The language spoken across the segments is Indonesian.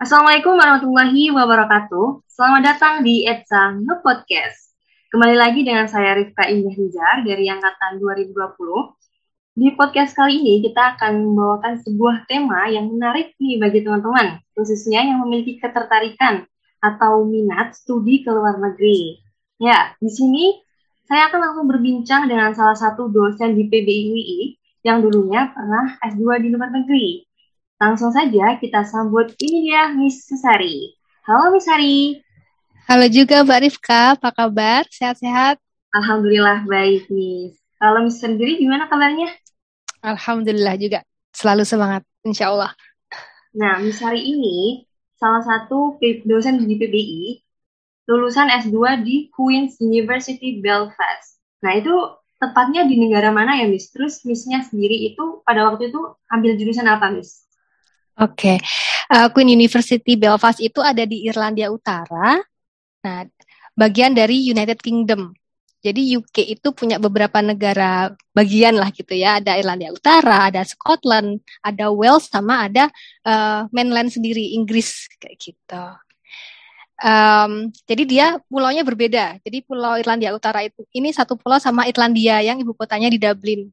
Assalamualaikum warahmatullahi wabarakatuh. Selamat datang di Etsa Nge Podcast. Kembali lagi dengan saya Rifka Indah Rizar dari angkatan 2020. Di podcast kali ini kita akan membawakan sebuah tema yang menarik nih bagi teman-teman, khususnya yang memiliki ketertarikan atau minat studi ke luar negeri. Ya, di sini saya akan langsung berbincang dengan salah satu dosen di PBIUI yang dulunya pernah S2 di luar negeri. Langsung saja kita sambut ini dia Miss Sari. Halo Miss Sari. Halo juga Mbak Rifka, apa kabar? Sehat-sehat? Alhamdulillah baik Miss. Kalau Miss sendiri gimana kabarnya? Alhamdulillah juga. Selalu semangat, insya Allah. Nah, Miss Sari ini salah satu dosen di PBI, lulusan S2 di Queen's University Belfast. Nah, itu tepatnya di negara mana ya, Miss? Terus Missnya sendiri itu pada waktu itu ambil jurusan apa, Miss? Oke, okay. uh, Queen University Belfast itu ada di Irlandia Utara. Nah, bagian dari United Kingdom. Jadi UK itu punya beberapa negara bagian lah gitu ya. Ada Irlandia Utara, ada Scotland, ada Wales, sama ada uh, mainland sendiri Inggris kayak gitu. Um, jadi dia pulaunya berbeda. Jadi Pulau Irlandia Utara itu ini satu pulau sama Irlandia yang ibu kotanya di Dublin.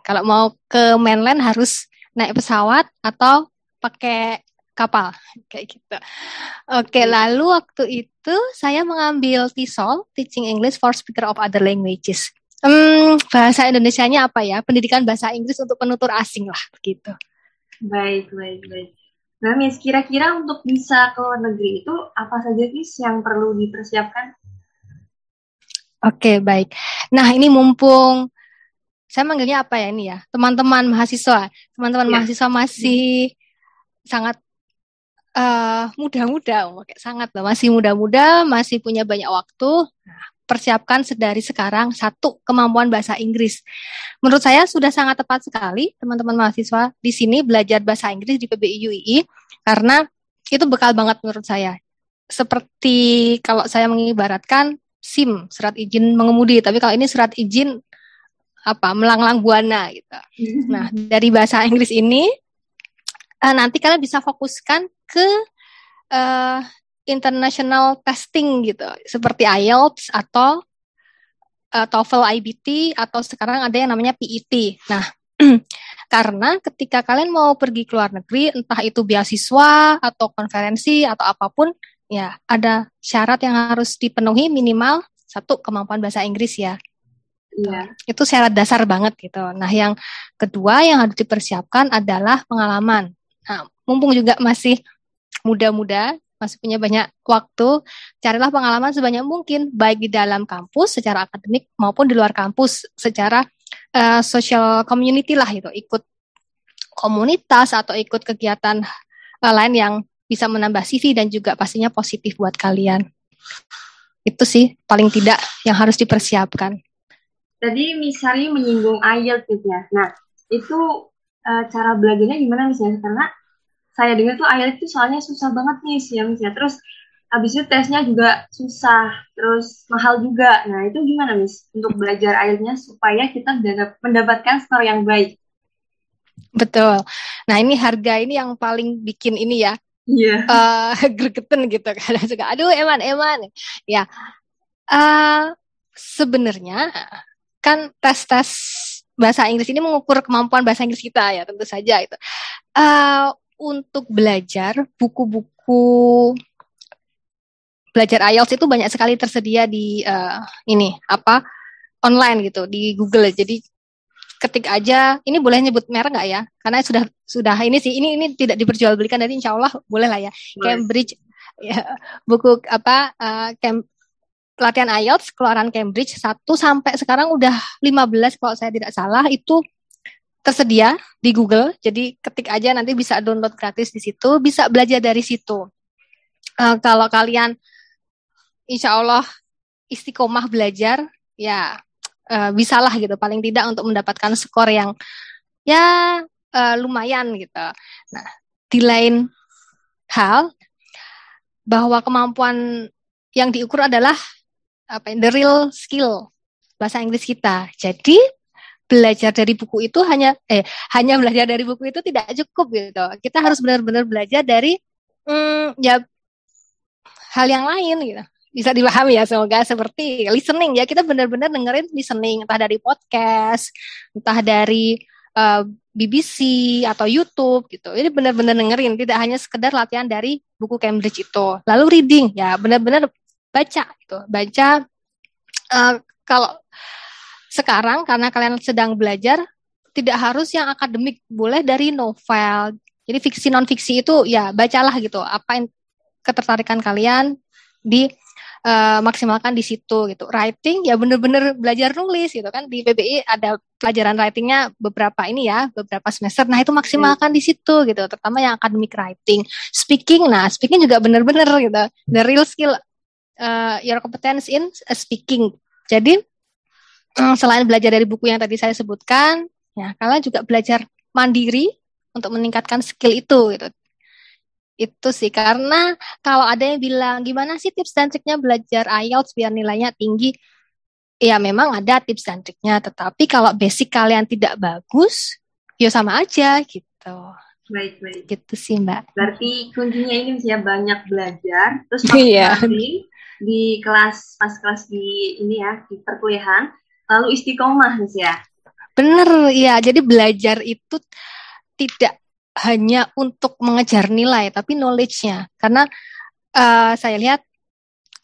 Kalau mau ke mainland harus naik pesawat atau pakai kapal kayak gitu. Oke, lalu waktu itu saya mengambil TESOL, Teaching English for Speaker of Other Languages. Hmm, bahasa Indonesianya apa ya? Pendidikan bahasa Inggris untuk penutur asing lah begitu. Baik, baik, baik. Nah, Miss, kira-kira untuk bisa ke luar negeri itu apa saja, Miss, yang perlu dipersiapkan? Oke, baik. Nah, ini mumpung saya manggilnya apa ya ini ya? Teman-teman mahasiswa. Teman-teman ya. mahasiswa masih sangat uh, muda-muda, sangat masih muda-muda, masih punya banyak waktu. Nah, persiapkan sedari sekarang satu kemampuan bahasa Inggris. Menurut saya sudah sangat tepat sekali teman-teman mahasiswa di sini belajar bahasa Inggris di PBI karena itu bekal banget menurut saya. Seperti kalau saya mengibaratkan SIM, surat izin mengemudi, tapi kalau ini surat izin apa melanglang buana gitu. Nah, dari bahasa Inggris ini uh, nanti kalian bisa fokuskan ke uh, international testing gitu, seperti IELTS atau uh, TOEFL IBT atau sekarang ada yang namanya PET. Nah, karena ketika kalian mau pergi ke luar negeri, entah itu beasiswa atau konferensi atau apa pun, ya ada syarat yang harus dipenuhi minimal satu kemampuan bahasa Inggris ya. Iya. Itu syarat dasar banget gitu. Nah, yang kedua yang harus dipersiapkan adalah pengalaman. Nah, mumpung juga masih muda-muda, masih punya banyak waktu, carilah pengalaman sebanyak mungkin, baik di dalam kampus secara akademik maupun di luar kampus secara uh, social community lah itu, ikut komunitas atau ikut kegiatan uh, lain yang bisa menambah CV dan juga pastinya positif buat kalian. Itu sih paling tidak yang harus dipersiapkan. Tadi misalnya menyinggung IELTS ya. Nah, itu uh, cara belajarnya gimana misalnya karena saya dengar tuh IELTS itu soalnya susah banget nih sih ya misalnya terus habis itu tesnya juga susah terus mahal juga. Nah itu gimana mis untuk belajar IELTS-nya supaya kita mendapatkan skor yang baik? Betul. Nah ini harga ini yang paling bikin ini ya. Iya. Yeah. Uh, gregetan gitu kadang suka aduh eman eman. Ya. Uh, sebenarnya kan tes tes bahasa Inggris ini mengukur kemampuan bahasa Inggris kita ya tentu saja itu. Uh, untuk belajar buku-buku belajar IELTS itu banyak sekali tersedia di uh, ini apa online gitu di Google. Jadi ketik aja ini boleh nyebut merek nggak ya? Karena sudah sudah ini sih ini ini tidak diperjualbelikan jadi insya Allah boleh lah ya. Boleh. Cambridge ya, buku apa uh, Cam, pelatihan IELTS keluaran Cambridge 1 sampai sekarang udah 15 kalau saya tidak salah itu tersedia di Google. Jadi ketik aja nanti bisa download gratis di situ, bisa belajar dari situ. Uh, kalau kalian insya Allah istiqomah belajar, ya uh, bisalah gitu. Paling tidak untuk mendapatkan skor yang ya uh, lumayan gitu. Nah, di lain hal bahwa kemampuan yang diukur adalah apa the real skill bahasa Inggris kita. Jadi belajar dari buku itu hanya eh hanya belajar dari buku itu tidak cukup gitu. Kita harus benar-benar belajar dari Hmm, ya hal yang lain gitu bisa dipahami ya semoga seperti listening ya kita benar-benar dengerin listening entah dari podcast entah dari uh, eh, BBC atau YouTube gitu ini benar-benar dengerin tidak hanya sekedar latihan dari buku Cambridge itu lalu reading ya benar-benar baca gitu baca uh, kalau sekarang karena kalian sedang belajar tidak harus yang akademik boleh dari novel jadi fiksi non fiksi itu ya bacalah gitu apa yang ketertarikan kalian di uh, maksimalkan di situ gitu. Writing ya bener-bener belajar nulis gitu kan di PBI ada pelajaran writingnya beberapa ini ya beberapa semester. Nah itu maksimalkan di situ gitu, terutama yang academic writing. Speaking, nah speaking juga bener-bener gitu. The real skill uh, your competence in speaking. Jadi um, selain belajar dari buku yang tadi saya sebutkan, ya kalian juga belajar mandiri untuk meningkatkan skill itu gitu. Itu sih karena kalau ada yang bilang gimana sih tips dan triknya belajar IELTS biar nilainya tinggi? Ya memang ada tips dan triknya tetapi kalau basic kalian tidak bagus ya sama aja gitu baik baik gitu sih mbak berarti kuncinya ini ya banyak belajar terus yeah. di kelas pas kelas di ini ya di perkuliahan lalu istiqomah ya bener ya jadi belajar itu tidak hanya untuk mengejar nilai, tapi knowledge-nya. Karena uh, saya lihat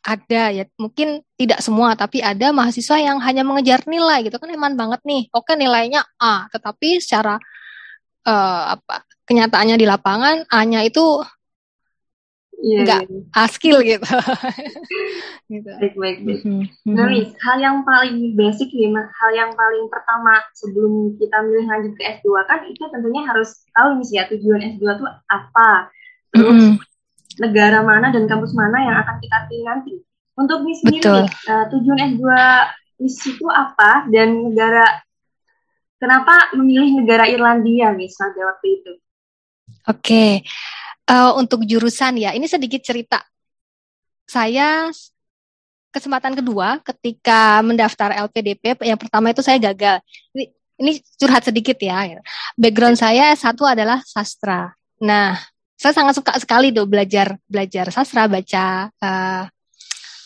ada ya, mungkin tidak semua, tapi ada mahasiswa yang hanya mengejar nilai gitu kan eman banget nih. Oke nilainya A, tetapi secara uh, apa kenyataannya di lapangan A-nya itu yeah, nggak yeah. skill gitu. gitu. Baik, baik, baik. Mm -hmm. Nah, hal yang paling basic nih, hal yang paling pertama sebelum kita milih lanjut ke S2 kan itu tentunya harus tahu nih ya tujuan S2 itu apa. Terus mm -hmm. negara mana dan kampus mana yang akan kita pilih nanti. Untuk Miss sendiri, uh, tujuan S2 Miss itu apa dan negara kenapa memilih negara Irlandia Miss pada waktu itu? Oke. Okay uh, untuk jurusan ya, ini sedikit cerita. Saya kesempatan kedua ketika mendaftar LPDP, yang pertama itu saya gagal. Ini, ini curhat sedikit ya. Background saya satu adalah sastra. Nah, saya sangat suka sekali tuh belajar belajar sastra, baca uh,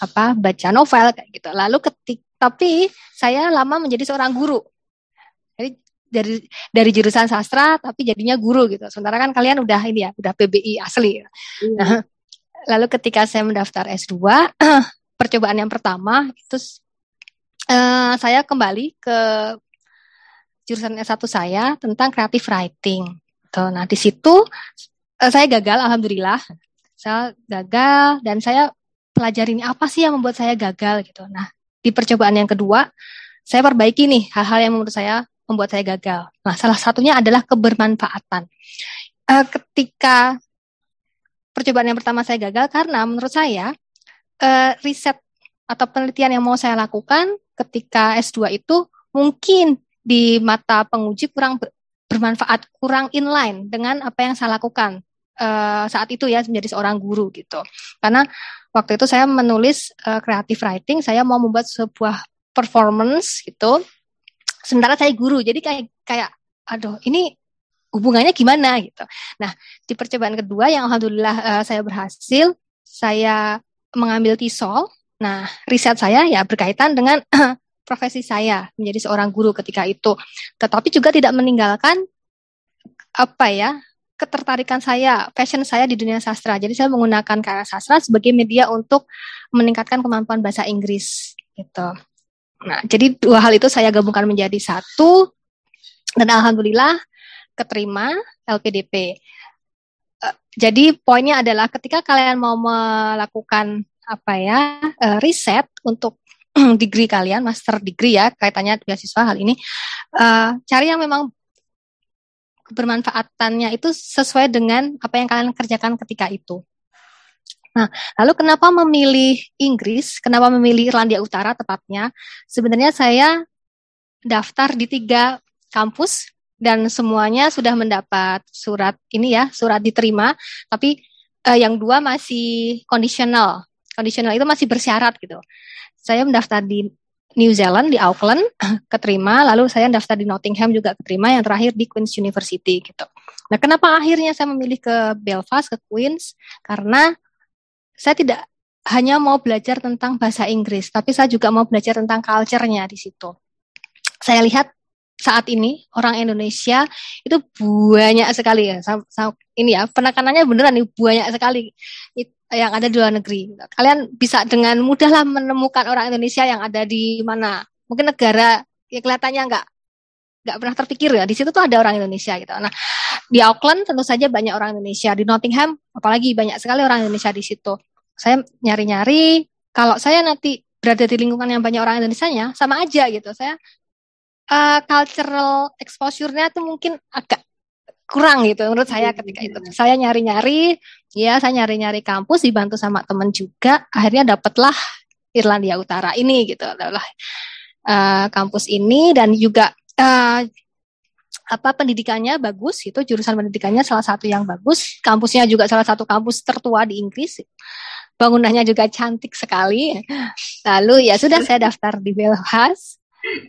apa, baca novel kayak gitu. Lalu ketik tapi saya lama menjadi seorang guru. Dari dari jurusan sastra tapi jadinya guru gitu. Sementara kan kalian udah ini ya, udah PBI asli. Hmm. Nah, lalu ketika saya mendaftar S2, percobaan yang pertama itu uh, saya kembali ke jurusan S1 saya tentang creative writing. Tuh, nah, di situ uh, saya gagal alhamdulillah. Saya gagal dan saya pelajari ini apa sih yang membuat saya gagal gitu. Nah, di percobaan yang kedua saya perbaiki nih hal-hal yang menurut saya membuat saya gagal. Nah, salah satunya adalah kebermanfaatan. Uh, ketika percobaan yang pertama saya gagal karena menurut saya uh, riset atau penelitian yang mau saya lakukan ketika S2 itu mungkin di mata penguji kurang bermanfaat, kurang inline dengan apa yang saya lakukan uh, saat itu ya menjadi seorang guru gitu. Karena waktu itu saya menulis uh, creative writing, saya mau membuat sebuah performance gitu sementara saya guru. Jadi kayak kayak aduh ini hubungannya gimana? Gitu. Nah di percobaan kedua yang alhamdulillah uh, saya berhasil saya mengambil tisol nah riset saya ya berkaitan dengan profesi saya menjadi seorang guru ketika itu. Tetapi juga tidak meninggalkan apa ya ketertarikan saya, passion saya di dunia sastra. Jadi saya menggunakan karya sastra sebagai media untuk meningkatkan kemampuan bahasa Inggris. Gitu. Nah, jadi dua hal itu saya gabungkan menjadi satu dan alhamdulillah keterima LPDP. Eh, jadi poinnya adalah ketika kalian mau melakukan apa ya uh, riset untuk degree kalian, master degree ya kaitannya beasiswa hal ini, uh, cari yang memang bermanfaatannya itu sesuai dengan apa yang kalian kerjakan ketika itu. Nah, lalu kenapa memilih Inggris? Kenapa memilih Irlandia Utara tepatnya? Sebenarnya saya daftar di tiga kampus dan semuanya sudah mendapat surat ini ya, surat diterima, tapi eh, yang dua masih kondisional. Kondisional itu masih bersyarat gitu. Saya mendaftar di New Zealand di Auckland keterima, lalu saya daftar di Nottingham juga keterima, yang terakhir di Queen's University gitu. Nah, kenapa akhirnya saya memilih ke Belfast, ke Queens? Karena saya tidak hanya mau belajar tentang bahasa Inggris, tapi saya juga mau belajar tentang culture-nya di situ. Saya lihat saat ini orang Indonesia itu banyak sekali ya. Ini ya penekanannya beneran nih banyak sekali yang ada di luar negeri. Kalian bisa dengan mudah lah menemukan orang Indonesia yang ada di mana. Mungkin negara yang kelihatannya nggak nggak pernah terpikir ya di situ tuh ada orang Indonesia gitu. Nah di Auckland tentu saja banyak orang Indonesia di Nottingham apalagi banyak sekali orang Indonesia di situ. Saya nyari-nyari kalau saya nanti berada di lingkungan yang banyak orang Indonesia-nya sama aja gitu. Saya uh, cultural exposure-nya tuh mungkin agak kurang gitu menurut saya ketika itu. Saya nyari-nyari, ya saya nyari-nyari kampus dibantu sama teman juga. Akhirnya dapatlah Irlandia Utara ini gitu adalah uh, kampus ini dan juga uh, apa pendidikannya bagus itu jurusan pendidikannya salah satu yang bagus kampusnya juga salah satu kampus tertua di Inggris bangunannya juga cantik sekali. Lalu ya sudah saya daftar di Belfast.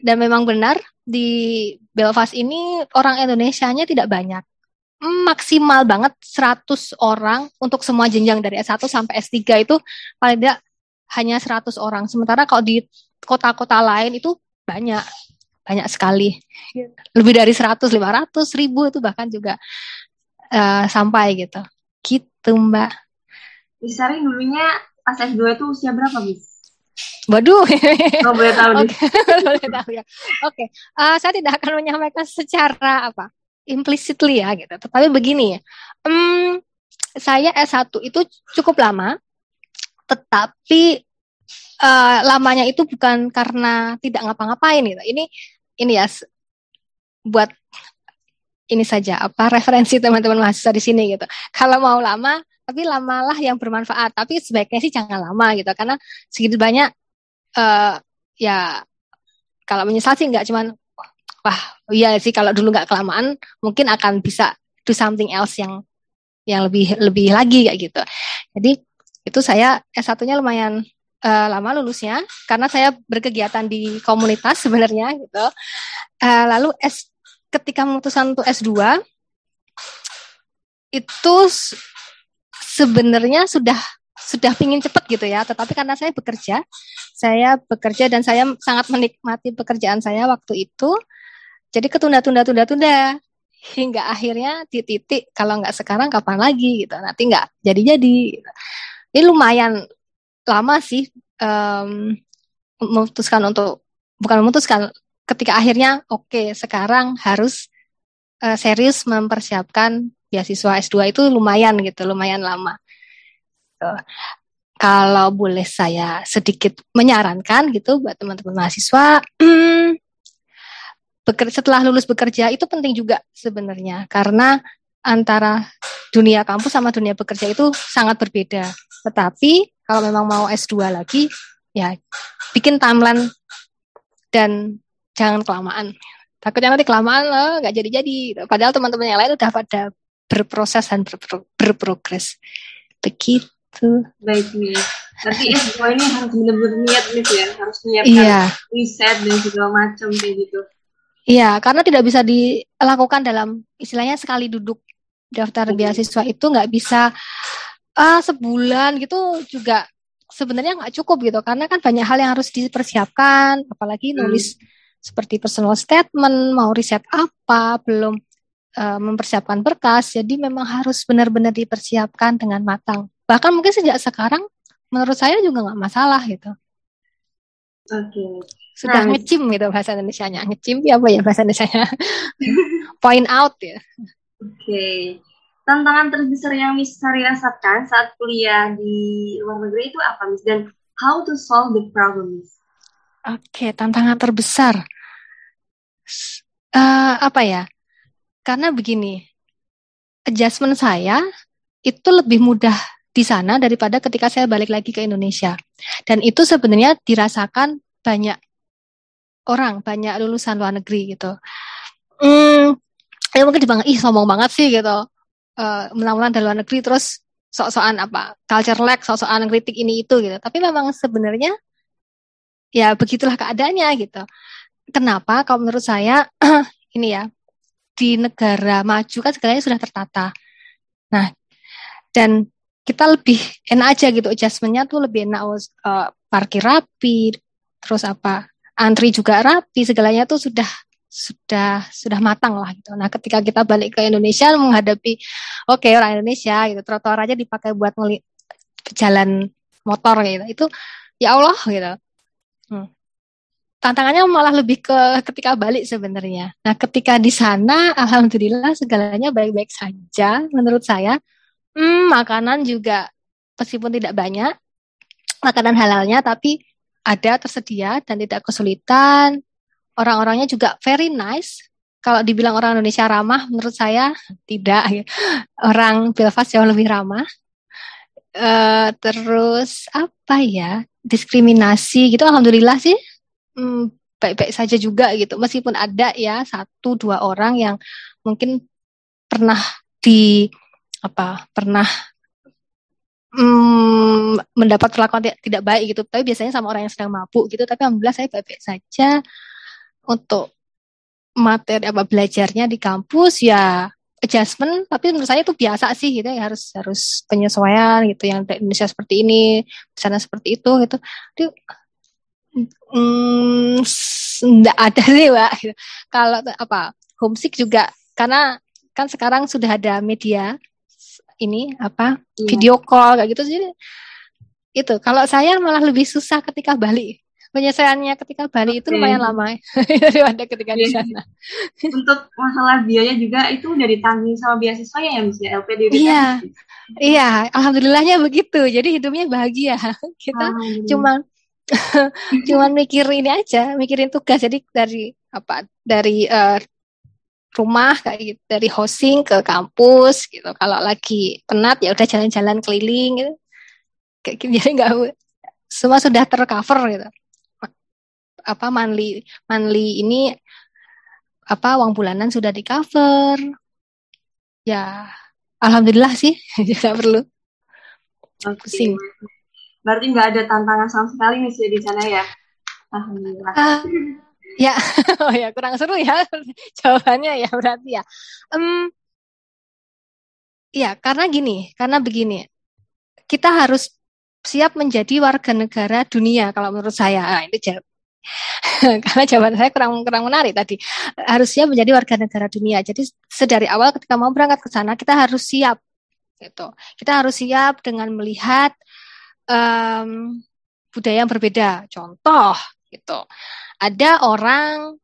Dan memang benar di Belfast ini orang Indonesia-nya tidak banyak. Maksimal banget 100 orang untuk semua jenjang dari S1 sampai S3 itu paling tidak hanya 100 orang. Sementara kalau di kota-kota lain itu banyak banyak sekali. Iya. lebih dari 100 500 ribu itu bahkan juga uh, sampai gitu. Gitu mbak Bisari dulunya pas S2 itu usia berapa bis Waduh. Oh, boleh tahu okay. boleh tahu ya. Oke, okay. uh, eh, saya tidak akan menyampaikan secara apa implicitly ya gitu. Tetapi begini ya, um, saya S1 itu cukup lama, tetapi uh, lamanya itu bukan karena tidak ngapa-ngapain gitu. Ini ini ya buat ini saja apa referensi teman-teman mahasiswa di sini gitu. Kalau mau lama, tapi lamalah yang bermanfaat. Tapi sebaiknya sih jangan lama gitu, karena segitu banyak uh, ya kalau menyesal sih nggak cuman wah iya sih kalau dulu nggak kelamaan mungkin akan bisa do something else yang yang lebih lebih lagi kayak gitu. Jadi itu saya S1-nya lumayan uh, lama lulusnya karena saya berkegiatan di komunitas sebenarnya gitu. Uh, lalu S ketika memutuskan untuk S2 itu sebenarnya sudah sudah pingin cepet gitu ya, tetapi karena saya bekerja, saya bekerja dan saya sangat menikmati pekerjaan saya waktu itu, jadi ketunda-tunda-tunda-tunda. Hingga akhirnya di titik kalau nggak sekarang kapan lagi gitu, nanti nggak jadi-jadi. Ini lumayan lama sih um, memutuskan untuk bukan memutuskan ketika akhirnya oke okay, sekarang harus uh, serius mempersiapkan beasiswa S2 itu lumayan gitu, lumayan lama. Uh, kalau boleh saya sedikit menyarankan gitu buat teman-teman mahasiswa, setelah lulus bekerja itu penting juga sebenarnya karena antara dunia kampus sama dunia bekerja itu sangat berbeda. Tetapi kalau memang mau S2 lagi, ya bikin timeline dan jangan kelamaan. Takutnya nanti kelamaan loh nggak jadi-jadi. Padahal teman-teman yang lain udah pada berproses dan berpro berprogres. Begitu. Baik nih. Tapi S2 ini harus benar-benar niat nih ya, harus menyiapkan iya. riset dan segala macam kayak gitu. Iya, karena tidak bisa dilakukan dalam istilahnya sekali duduk daftar beasiswa itu nggak bisa uh, sebulan gitu juga sebenarnya nggak cukup gitu karena kan banyak hal yang harus dipersiapkan apalagi hmm. nulis hmm. seperti personal statement mau riset apa belum uh, mempersiapkan berkas jadi memang harus benar-benar dipersiapkan dengan matang. Bahkan mungkin sejak sekarang menurut saya juga nggak masalah gitu. Oke. Okay. sudah nah, ngecim gitu bahasa Indonesia-nya. Ngecim ya apa ya bahasa Indonesia point out ya. Oke. Okay tantangan terbesar yang Miss Sari rasakan saat kuliah di luar negeri itu apa Miss? Dan how to solve the problem Miss? Oke, okay, tantangan terbesar. Uh, apa ya? Karena begini, adjustment saya itu lebih mudah di sana daripada ketika saya balik lagi ke Indonesia. Dan itu sebenarnya dirasakan banyak orang, banyak lulusan luar negeri gitu. Hmm, ya mungkin dibangun, ih sombong banget sih gitu uh, menang-menang dari luar negeri terus sok-sokan apa culture lag, sok-sokan kritik ini itu gitu. Tapi memang sebenarnya ya begitulah keadaannya gitu. Kenapa? Kalau menurut saya ini ya di negara maju kan segalanya sudah tertata. Nah, dan kita lebih enak aja gitu adjustmentnya tuh lebih enak uh, parkir rapi, terus apa antri juga rapi, segalanya tuh sudah sudah sudah matang lah gitu. Nah, ketika kita balik ke Indonesia menghadapi oke okay, orang Indonesia gitu, trotoar aja dipakai buat ngeli jalan motor gitu. Itu ya Allah gitu. Tantangannya malah lebih ke ketika balik sebenarnya. Nah, ketika di sana alhamdulillah segalanya baik-baik saja menurut saya. Hmm, makanan juga meskipun tidak banyak makanan halalnya tapi ada tersedia dan tidak kesulitan orang-orangnya juga very nice. Kalau dibilang orang Indonesia ramah, menurut saya tidak. Orang Belfast jauh lebih ramah. Uh, terus apa ya diskriminasi gitu alhamdulillah sih hmm, baik-baik saja juga gitu. Meskipun ada ya satu dua orang yang mungkin pernah di apa pernah hmm, mendapat perlakuan tidak, baik gitu. Tapi biasanya sama orang yang sedang mabuk gitu. Tapi alhamdulillah saya baik-baik saja. Untuk materi apa belajarnya di kampus ya adjustment. Tapi menurut saya itu biasa sih gitu ya. Harus harus penyesuaian gitu. Yang Indonesia seperti ini sana seperti itu gitu. Itu hmm, enggak ada sih pak kalau apa homesick juga karena kan sekarang sudah ada media ini apa iya. video call kayak gitu jadi itu kalau saya malah lebih susah ketika balik penyelesaiannya ketika Bali itu lumayan lama ya, daripada ketika di iya. sana. Untuk masalah biaya juga itu udah ditanggung sama beasiswa ya misalnya LPD Iya. Iya, alhamdulillahnya begitu. Jadi hidupnya bahagia. Kita ah, cuma cuman mikir ini aja, mikirin tugas. Jadi dari apa? Dari uh, rumah kayak gitu, dari hosting ke kampus gitu. Kalau lagi penat ya udah jalan-jalan keliling gitu. Kayak gitu jadi nggak semua sudah tercover gitu apa monthly monthly ini apa uang bulanan sudah di cover ya alhamdulillah sih tidak perlu okay. pusing berarti nggak ada tantangan sama sekali nih sih di sana ya? Alhamdulillah. Uh, ya. Oh ya kurang seru ya jawabannya ya berarti ya. Um, ya karena gini karena begini. Kita harus siap menjadi warga negara dunia kalau menurut saya. Nah, itu karena jawaban saya kurang kurang menarik tadi. Harusnya menjadi warga negara dunia. Jadi sedari awal ketika mau berangkat ke sana kita harus siap gitu. Kita harus siap dengan melihat um, budaya yang berbeda contoh gitu ada orang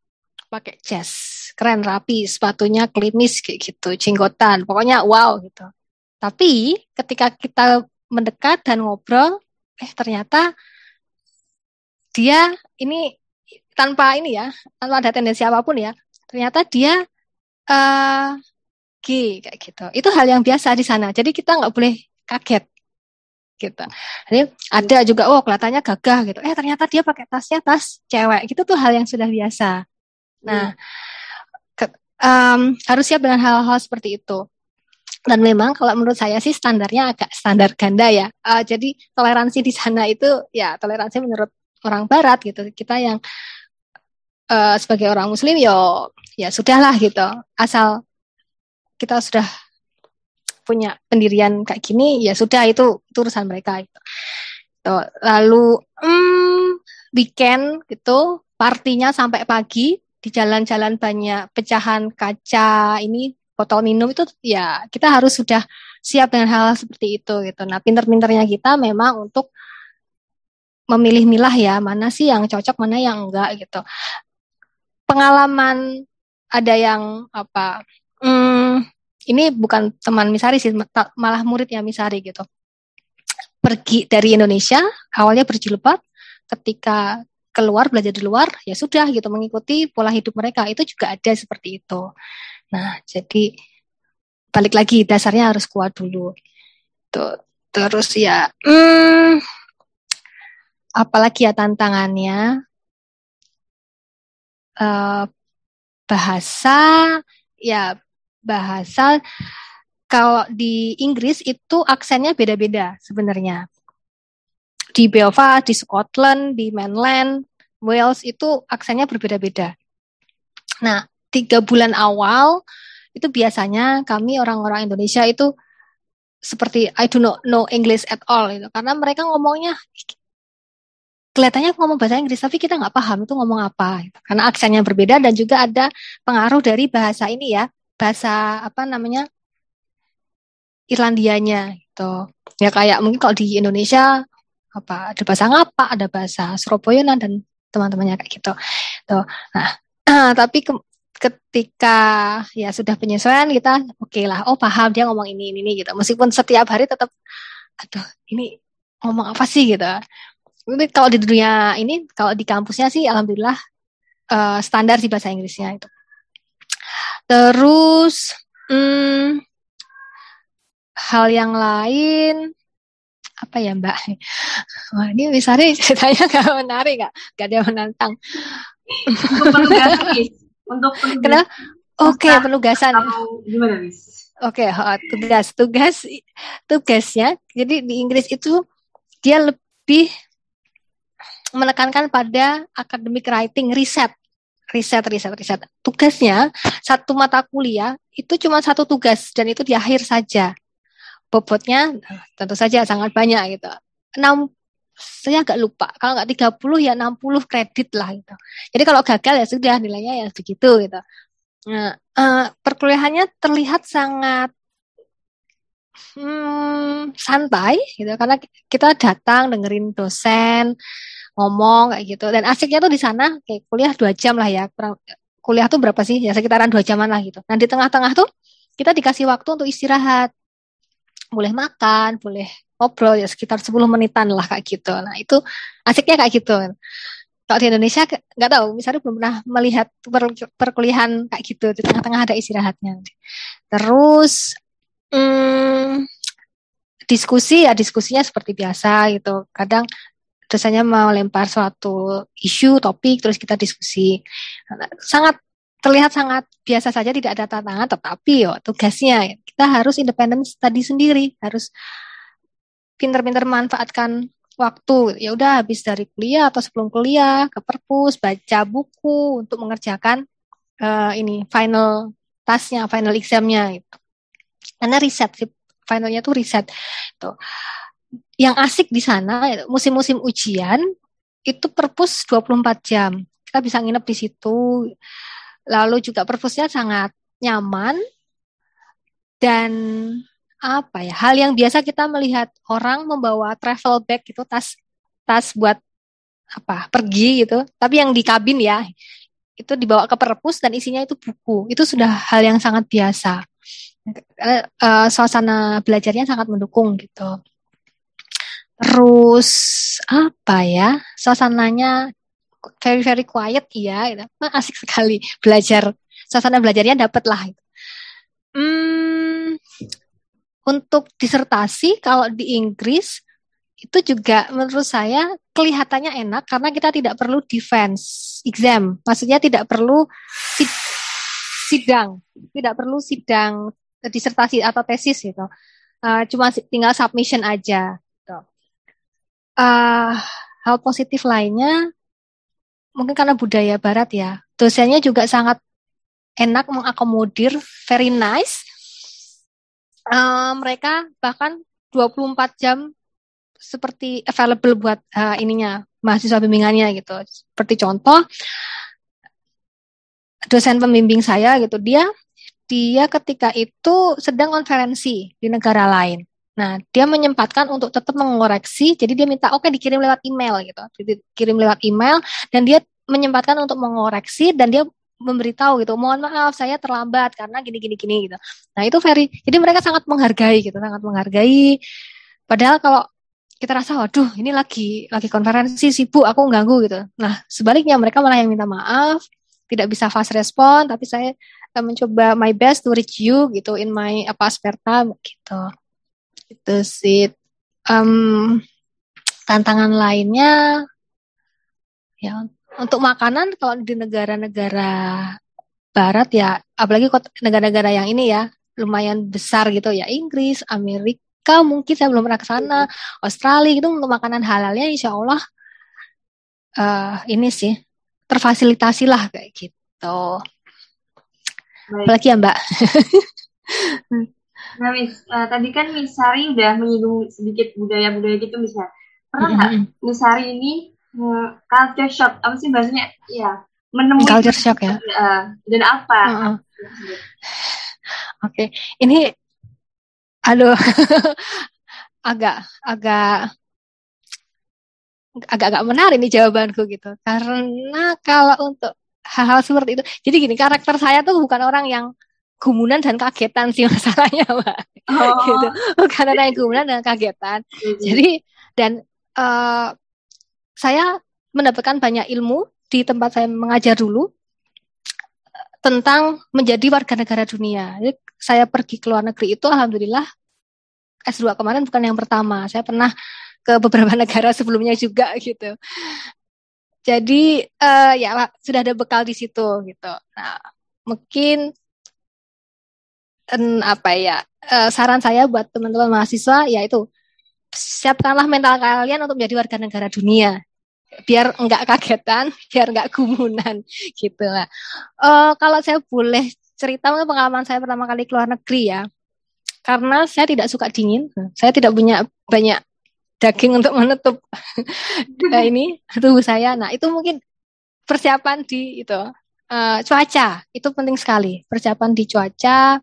pakai jas keren rapi sepatunya klimis kayak gitu jenggotan pokoknya wow gitu tapi ketika kita mendekat dan ngobrol eh ternyata dia ini tanpa ini ya, tanpa ada tendensi apa pun ya, ternyata dia uh, G kayak gitu. Itu hal yang biasa di sana. Jadi kita nggak boleh kaget gitu. Jadi ada juga oh kelihatannya gagah gitu. Eh ternyata dia pakai tasnya tas cewek. Gitu tuh hal yang sudah biasa. Nah, ke, um, harus siap dengan hal-hal seperti itu. Dan memang kalau menurut saya sih standarnya agak standar ganda ya. Uh, jadi toleransi di sana itu ya toleransi menurut orang barat gitu kita yang uh, sebagai orang muslim yo ya sudahlah gitu asal kita sudah punya pendirian kayak gini ya sudah itu, itu urusan mereka gitu. lalu hmm, weekend gitu partinya sampai pagi di jalan-jalan banyak pecahan kaca ini botol minum itu ya kita harus sudah siap dengan hal, -hal seperti itu gitu. Nah, pinter-pinternya kita memang untuk memilih-milah ya mana sih yang cocok mana yang enggak gitu pengalaman ada yang apa ini bukan teman Misari sih malah murid yang Misari gitu. Pergi dari Indonesia awalnya berjilbab ketika keluar belajar di luar ya sudah gitu mengikuti pola hidup mereka. Itu juga ada seperti itu. Nah jadi balik lagi dasarnya harus kuat dulu. Tuh terus ya hmm, apalagi ya tantangannya? Uh, bahasa ya bahasa kalau di Inggris itu aksennya beda-beda sebenarnya di Belfast, di Scotland, di mainland Wales itu aksennya berbeda-beda. Nah, tiga bulan awal itu biasanya kami orang-orang Indonesia itu seperti I do not know English at all itu karena mereka ngomongnya kelihatannya ngomong bahasa Inggris tapi kita nggak paham itu ngomong apa gitu. karena aksennya berbeda dan juga ada pengaruh dari bahasa ini ya bahasa apa namanya Irlandianya gitu. Ya kayak mungkin kalau di Indonesia apa ada bahasa ngapa ada bahasa Surabaya dan teman-temannya kayak gitu. Tuh nah tapi ke, ketika ya sudah penyesuaian kita oke okay lah oh paham dia ngomong ini ini, ini gitu. Meskipun setiap hari tetap aduh ini ngomong apa sih? gitu. Tapi kalau di dunia ini kalau di kampusnya sih alhamdulillah uh, standar sih bahasa Inggrisnya itu terus hmm, hal yang lain apa ya Mbak? Wah, ini misalnya ceritanya gak menarik gak? Gak ada yang menantang. untuk penugasan. Oke, okay, penugasan. Gimana? Oke, okay, tugas tugas tugasnya. Jadi di Inggris itu dia lebih menekankan pada academic writing riset riset riset riset tugasnya satu mata kuliah itu cuma satu tugas dan itu di akhir saja bobotnya tentu saja sangat banyak gitu enam saya agak lupa. Kalau nggak 30 ya 60 kredit lah gitu. Jadi kalau gagal ya sudah nilainya ya begitu gitu. Nah, uh, perkuliahannya terlihat sangat hmm, santai gitu karena kita datang dengerin dosen ngomong kayak gitu dan asiknya tuh di sana kayak kuliah dua jam lah ya kuliah tuh berapa sih ya sekitaran dua jaman lah gitu. Nah di tengah-tengah tuh kita dikasih waktu untuk istirahat boleh makan, boleh ngobrol ya sekitar 10 menitan lah kayak gitu. Nah itu asiknya kayak gitu. Kalau di Indonesia nggak tahu, misalnya belum pernah melihat per, perkuliahan kayak gitu di tengah-tengah ada istirahatnya. Terus hmm, diskusi ya diskusinya seperti biasa gitu. Kadang dosennya mau lempar suatu isu, topik, terus kita diskusi. Sangat terlihat sangat biasa saja, tidak ada tantangan, tetapi yo tugasnya kita harus independen tadi sendiri, harus pinter-pinter manfaatkan waktu. Ya udah habis dari kuliah atau sebelum kuliah ke perpus, baca buku untuk mengerjakan uh, ini final tasnya, final examnya itu. Karena riset, finalnya tuh riset. Tuh. Yang asik di sana musim-musim ujian itu perpus 24 jam. Kita bisa nginep di situ. Lalu juga perpusnya sangat nyaman. Dan apa ya hal yang biasa kita melihat orang membawa travel bag itu tas tas buat apa pergi gitu. Tapi yang di kabin ya itu dibawa ke perpus dan isinya itu buku. Itu sudah hal yang sangat biasa. Uh, suasana belajarnya sangat mendukung gitu terus apa ya suasananya very very quiet iya gitu. Nah, asik sekali belajar suasana belajarnya dapat lah gitu. hmm, untuk disertasi kalau di Inggris itu juga menurut saya kelihatannya enak karena kita tidak perlu defense exam. Maksudnya tidak perlu sidang, tidak perlu sidang disertasi atau tesis gitu. Uh, cuma tinggal submission aja. Uh, hal positif lainnya mungkin karena budaya barat ya. Dosennya juga sangat enak mengakomodir, very nice uh, mereka bahkan 24 jam seperti available buat uh, ininya mahasiswa bimbingannya gitu. Seperti contoh dosen pembimbing saya gitu, dia dia ketika itu sedang konferensi di negara lain. Nah, dia menyempatkan untuk tetap mengoreksi, jadi dia minta oke okay, dikirim lewat email gitu. Dikirim lewat email dan dia menyempatkan untuk mengoreksi dan dia memberitahu gitu mohon maaf saya terlambat karena gini gini gini gitu. Nah itu very jadi mereka sangat menghargai gitu sangat menghargai. Padahal kalau kita rasa waduh ini lagi lagi konferensi sibuk aku ganggu gitu. Nah sebaliknya mereka malah yang minta maaf tidak bisa fast respon tapi saya uh, mencoba my best to reach you gitu in my apa spare time gitu itu sih um, tantangan lainnya ya untuk makanan kalau di negara-negara barat ya apalagi negara-negara yang ini ya lumayan besar gitu ya Inggris, Amerika mungkin saya belum pernah ke sana, Australia gitu untuk makanan halalnya insya Allah uh, ini sih terfasilitasi lah kayak gitu. Baik. apalagi ya Mbak nah Miss uh, tadi kan Miss Sari udah menyinggung sedikit budaya-budaya gitu misalnya pernah nggak mm -hmm. Miss Sari ini uh, culture shock apa sih bahasanya ya menemui culture shock ya uh, dan apa uh -uh. oke okay. ini aduh agak agak agak-agak menarik nih jawabanku gitu. Karena kalau untuk hal-hal seperti itu, jadi gini karakter saya tuh bukan orang yang gumunan dan kagetan sih masalahnya, Mbak. Oh. gitu. Bukan orang yang gumunan dan kagetan. Mm-hmm. Jadi dan uh, saya mendapatkan banyak ilmu di tempat saya mengajar dulu tentang menjadi warga negara dunia. Jadi saya pergi ke luar negeri itu alhamdulillah S2 kemarin bukan yang pertama. Saya pernah ke beberapa negara sebelumnya juga gitu. Jadi uh, ya sudah ada bekal di situ gitu. Nah, mungkin um, apa ya uh, saran saya buat teman-teman mahasiswa yaitu siapkanlah mental kalian untuk menjadi warga negara dunia biar enggak kagetan, biar enggak gumunan gitu lah. Uh, kalau saya boleh cerita pengalaman saya pertama kali keluar negeri ya, karena saya tidak suka dingin, saya tidak punya banyak daging untuk menutup uh, ini tubuh saya. Nah, itu mungkin persiapan di itu uh, cuaca itu penting sekali. Persiapan di cuaca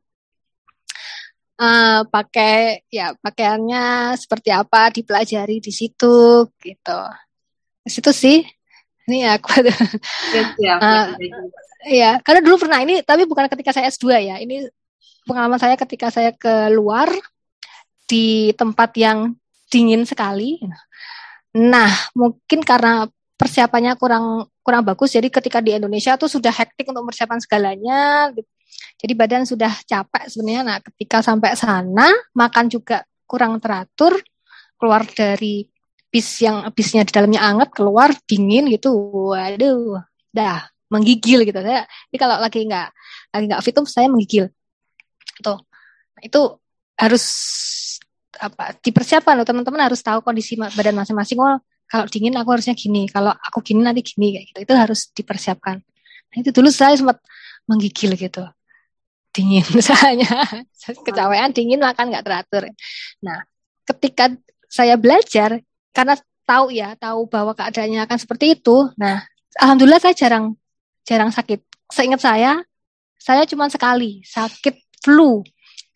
uh, pakai ya pakaiannya seperti apa dipelajari di situ gitu. Di situ sih. Ini aku ya, uh, ya, karena dulu pernah ini tapi bukan ketika saya S2 ya. Ini pengalaman saya ketika saya keluar di tempat yang dingin sekali. Nah, mungkin karena persiapannya kurang kurang bagus, jadi ketika di Indonesia tuh sudah hektik untuk persiapan segalanya. Jadi badan sudah capek sebenarnya. Nah, ketika sampai sana makan juga kurang teratur, keluar dari bis yang bisnya di dalamnya anget, keluar dingin gitu. Waduh, dah menggigil gitu. Saya ini kalau lagi nggak lagi nggak fit saya menggigil. Tuh. Itu harus apa dipersiapkan loh teman-teman harus tahu kondisi badan masing-masing. Oh, kalau dingin aku harusnya gini, kalau aku gini nanti gini kayak gitu. Itu harus dipersiapkan. Nah, itu dulu saya sempat menggigil gitu. Dingin misalnya, kecapean dingin makan nggak teratur. Nah, ketika saya belajar karena tahu ya, tahu bahwa keadaannya akan seperti itu. Nah, alhamdulillah saya jarang jarang sakit. Seingat saya, saya cuma sekali sakit flu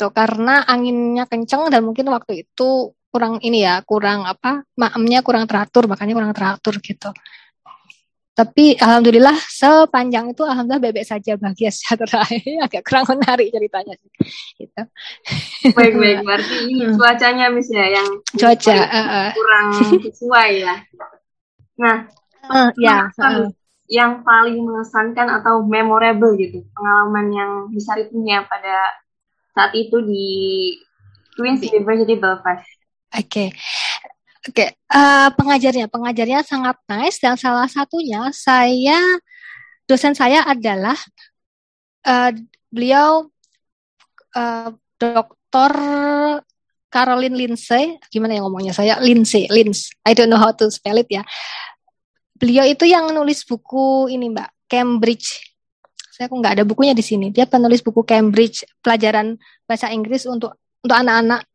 gitu karena anginnya kenceng dan mungkin waktu itu kurang ini ya kurang apa maemnya kurang teratur makanya kurang teratur gitu tapi alhamdulillah sepanjang itu alhamdulillah bebek saja bahagia sejahtera agak kurang menarik ceritanya sih gitu baik baik berarti ini cuacanya mis ya yang cuaca uh, kurang sesuai ya nah uh, ya uh. yang paling mengesankan atau memorable gitu pengalaman yang bisa punya pada saat itu di Queen's University Belfast. Oke. Okay. Oke, okay. uh, pengajarnya, pengajarnya sangat nice dan salah satunya saya dosen saya adalah uh, beliau uh, Dokter Caroline Lindsay, gimana ya ngomongnya saya Lindsay, Lins, I don't know how to spell it ya. Beliau itu yang nulis buku ini Mbak, Cambridge saya kok nggak ada bukunya di sini. Dia penulis buku Cambridge pelajaran bahasa Inggris untuk untuk anak-anak.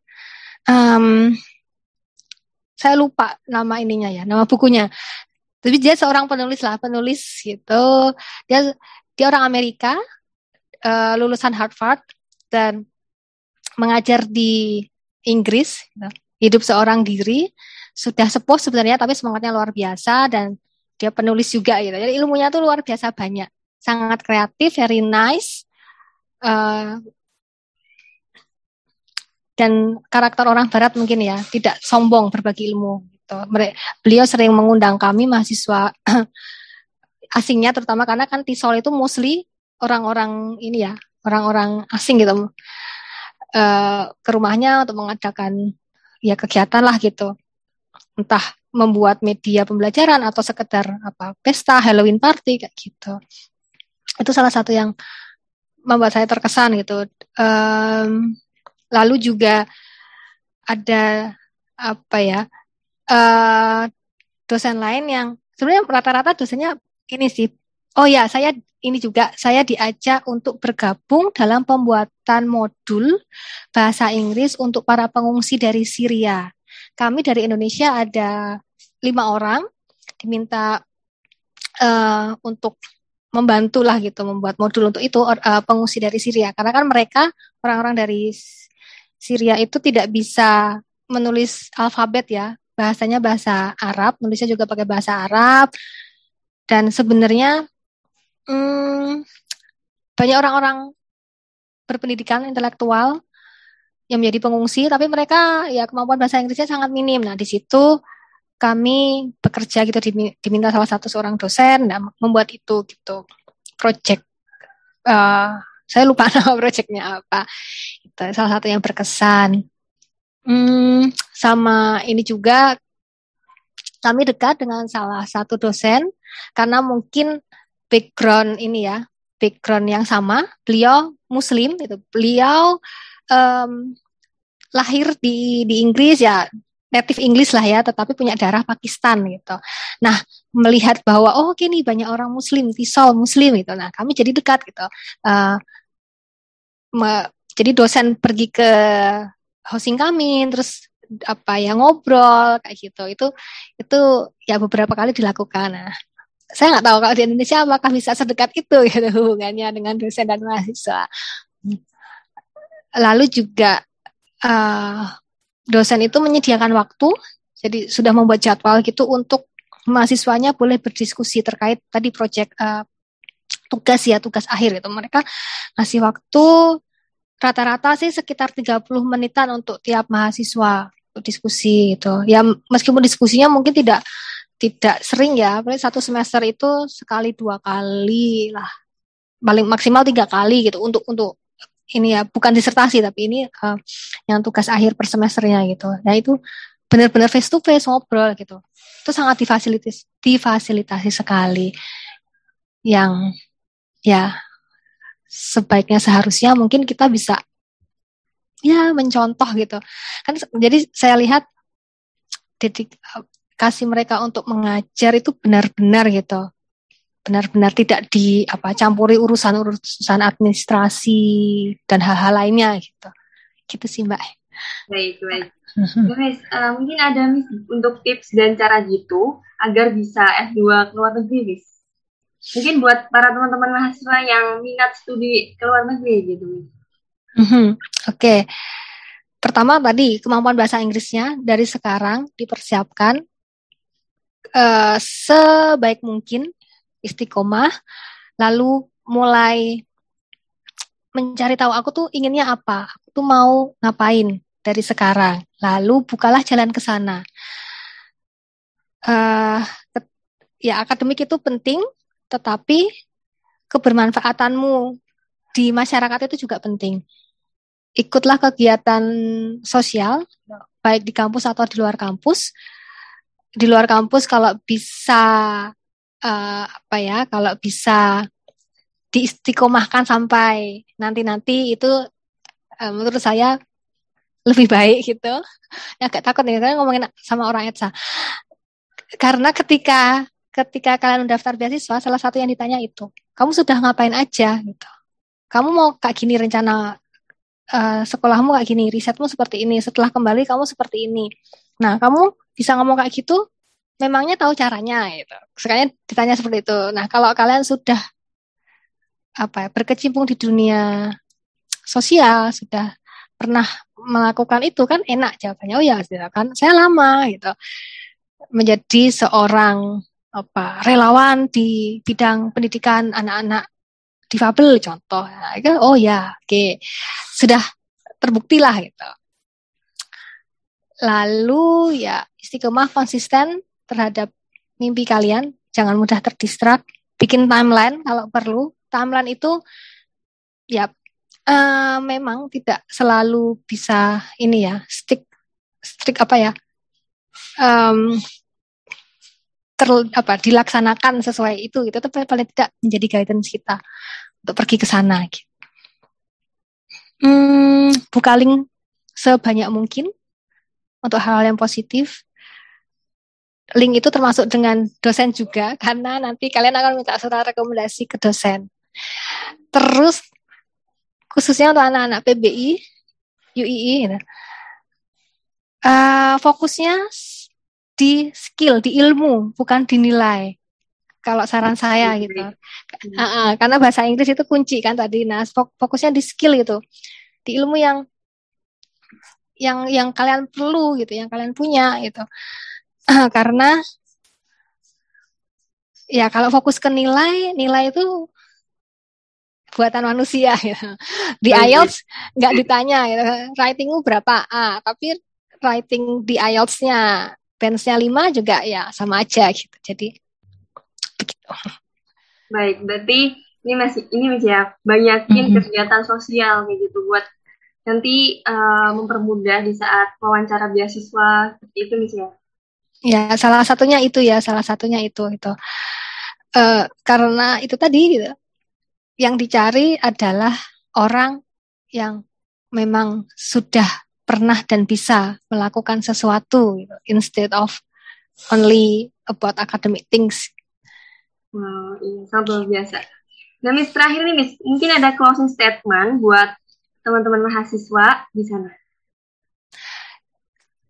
Saya lupa nama ininya ya, nama bukunya. Tapi dia seorang penulis lah, penulis gitu. Dia dia orang Amerika, uh, lulusan Harvard dan mengajar di Inggris. Gitu. Hidup seorang diri, sudah sepuh sebenarnya, tapi semangatnya luar biasa dan dia penulis juga gitu. Jadi ilmunya tuh luar biasa banyak sangat kreatif, very nice. Uh, dan karakter orang barat mungkin ya tidak sombong berbagi ilmu gitu. Beliau sering mengundang kami mahasiswa asingnya terutama karena kan Tisol itu mostly orang-orang ini ya, orang-orang asing gitu. Uh, ke rumahnya untuk mengadakan ya kegiatan lah gitu. Entah membuat media pembelajaran atau sekedar apa pesta Halloween party kayak gitu itu salah satu yang membuat saya terkesan gitu. Um, lalu juga ada apa ya uh, dosen lain yang sebenarnya rata-rata dosennya ini sih oh ya saya ini juga saya diajak untuk bergabung dalam pembuatan modul bahasa Inggris untuk para pengungsi dari Syria. Kami dari Indonesia ada lima orang diminta uh, untuk membantu lah gitu membuat modul untuk itu uh, pengungsi dari Syria karena kan mereka orang-orang dari Syria itu tidak bisa menulis alfabet ya. Bahasanya bahasa Arab nulisnya juga pakai bahasa Arab. Dan sebenarnya hmm, banyak orang-orang berpendidikan intelektual yang menjadi pengungsi tapi mereka ya kemampuan bahasa Inggrisnya sangat minim. Nah di situ kami bekerja gitu diminta salah satu seorang dosen dan membuat itu gitu project uh, saya lupa nama projectnya apa itu salah satu yang berkesan hmm, sama ini juga kami dekat dengan salah satu dosen karena mungkin background ini ya background yang sama beliau muslim itu beliau um, lahir di di Inggris ya native English lah ya, tetapi punya darah Pakistan gitu. Nah, melihat bahwa oh oke banyak orang Muslim, Tisol Muslim gitu. Nah, kami jadi dekat gitu. Uh, me, jadi dosen pergi ke hosting kami, terus apa ya ngobrol kayak gitu. Itu itu ya beberapa kali dilakukan. Nah, saya nggak tahu kalau di Indonesia apakah bisa sedekat itu gitu hubungannya dengan dosen dan mahasiswa. Lalu juga uh, dosen itu menyediakan waktu, jadi sudah membuat jadwal gitu untuk mahasiswanya boleh berdiskusi terkait tadi proyek uh, tugas ya, tugas akhir itu. Mereka ngasih waktu rata-rata sih sekitar 30 menitan untuk tiap mahasiswa untuk diskusi itu. Ya meskipun diskusinya mungkin tidak tidak sering ya, paling satu semester itu sekali dua kali lah, paling maksimal tiga kali gitu untuk untuk ini ya bukan disertasi tapi ini uh, yang tugas akhir per semesternya gitu. Nah itu benar-benar face to face ngobrol gitu. Itu sangat difasilitasi difasilitasi sekali. Yang ya sebaiknya seharusnya mungkin kita bisa ya mencontoh gitu. Kan jadi saya lihat titik kasih mereka untuk mengajar itu benar-benar gitu benar-benar tidak di apa campuri urusan-urusan administrasi dan hal-hal lainnya gitu. Gitu sih Mbak. Baik, baik. Guys, uh, mungkin ada mis untuk tips dan cara gitu agar bisa S2 ke luar negeri, Miss. Mungkin buat para teman-teman mahasiswa yang minat studi ke luar negeri gitu. Mm -hmm. Oke. Okay. Pertama tadi kemampuan bahasa Inggrisnya dari sekarang dipersiapkan uh, sebaik mungkin istiqomah, lalu mulai mencari tahu aku tuh inginnya apa, aku tuh mau ngapain dari sekarang, lalu bukalah jalan ke sana. Uh, ya akademik itu penting, tetapi kebermanfaatanmu di masyarakat itu juga penting. Ikutlah kegiatan sosial, baik di kampus atau di luar kampus. Di luar kampus kalau bisa uh, apa ya kalau bisa diistiqomahkan sampai nanti-nanti itu uh, menurut saya lebih baik gitu. Ya agak takut nih karena ngomongin sama orang ETSA. Karena ketika ketika kalian mendaftar beasiswa, salah satu yang ditanya itu, kamu sudah ngapain aja gitu. Kamu mau kayak gini rencana uh, sekolahmu kayak gini, risetmu seperti ini, setelah kembali kamu seperti ini. Nah, kamu bisa ngomong kayak gitu memangnya tahu caranya gitu. Sekalian ditanya seperti itu. Nah, kalau kalian sudah apa ya, berkecimpung di dunia sosial, sudah pernah melakukan itu kan enak jawabannya. Oh ya, kan saya lama gitu. Menjadi seorang apa relawan di bidang pendidikan anak-anak difabel contoh. Nah, oh ya, oke. Okay. Sudah terbukti lah gitu. Lalu ya istiqomah konsisten terhadap mimpi kalian, jangan mudah terdistrak, bikin timeline kalau perlu. Timeline itu ya uh, memang tidak selalu bisa ini ya, stick stick apa ya? Um, ter, apa dilaksanakan sesuai itu gitu tapi paling tidak menjadi guidance kita untuk pergi ke sana gitu. Hmm, buka link sebanyak mungkin untuk hal-hal yang positif link itu termasuk dengan dosen juga karena nanti kalian akan minta surat rekomendasi ke dosen. Terus khususnya untuk anak-anak PBI, UII, gitu. uh, fokusnya di skill, di ilmu, bukan dinilai. Kalau saran saya gitu, uh, uh, karena bahasa Inggris itu kunci kan tadi. Nah, fokusnya di skill itu, di ilmu yang yang yang kalian perlu gitu, yang kalian punya gitu. karena ya kalau fokus ke nilai, nilai itu buatan manusia gitu. Di IELTS nggak ditanya gitu. Writingmu berapa A, tapi writing di IELTS-nya benchnya 5 juga ya sama aja gitu. Jadi begitu. Baik, berarti ini masih ini masih ya banyakin mm -hmm. kegiatan sosial kayak gitu buat nanti uh, mempermudah di saat wawancara beasiswa seperti itu misalnya. Ya, salah satunya itu ya, salah satunya itu itu. Uh, karena itu tadi gitu, yang dicari adalah orang yang memang sudah pernah dan bisa melakukan sesuatu gitu, instead of only about academic things. Wow, iya, sangat luar biasa. Nah, Miss, terakhir nih, Miss, mungkin ada closing statement buat teman-teman mahasiswa di sana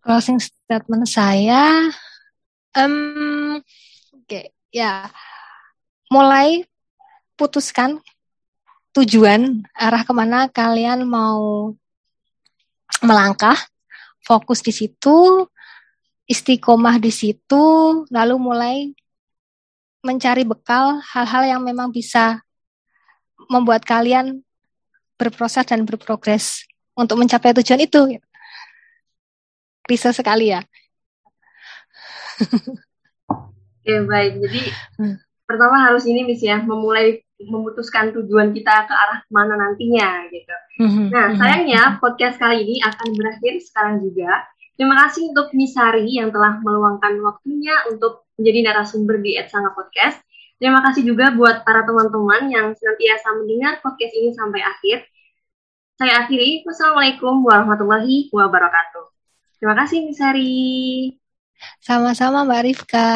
closing statement saya um, oke okay, ya mulai putuskan tujuan arah ke mana kalian mau melangkah fokus di situ istiqomah di situ lalu mulai mencari bekal hal-hal yang memang bisa membuat kalian berproses dan berprogres untuk mencapai tujuan itu bisa sekali ya. Oke baik, jadi hmm. pertama harus ini Miss ya, memulai memutuskan tujuan kita ke arah mana nantinya gitu. Hmm. Nah hmm. sayangnya podcast kali ini akan berakhir sekarang juga. Terima kasih untuk Misari yang telah meluangkan waktunya untuk menjadi narasumber di Etsanga Podcast. Terima kasih juga buat para teman-teman yang senantiasa mendengar podcast ini sampai akhir. Saya akhiri. Wassalamualaikum warahmatullahi wabarakatuh. Terima kasih, Miss Hari. Sama-sama, Mbak Rifka.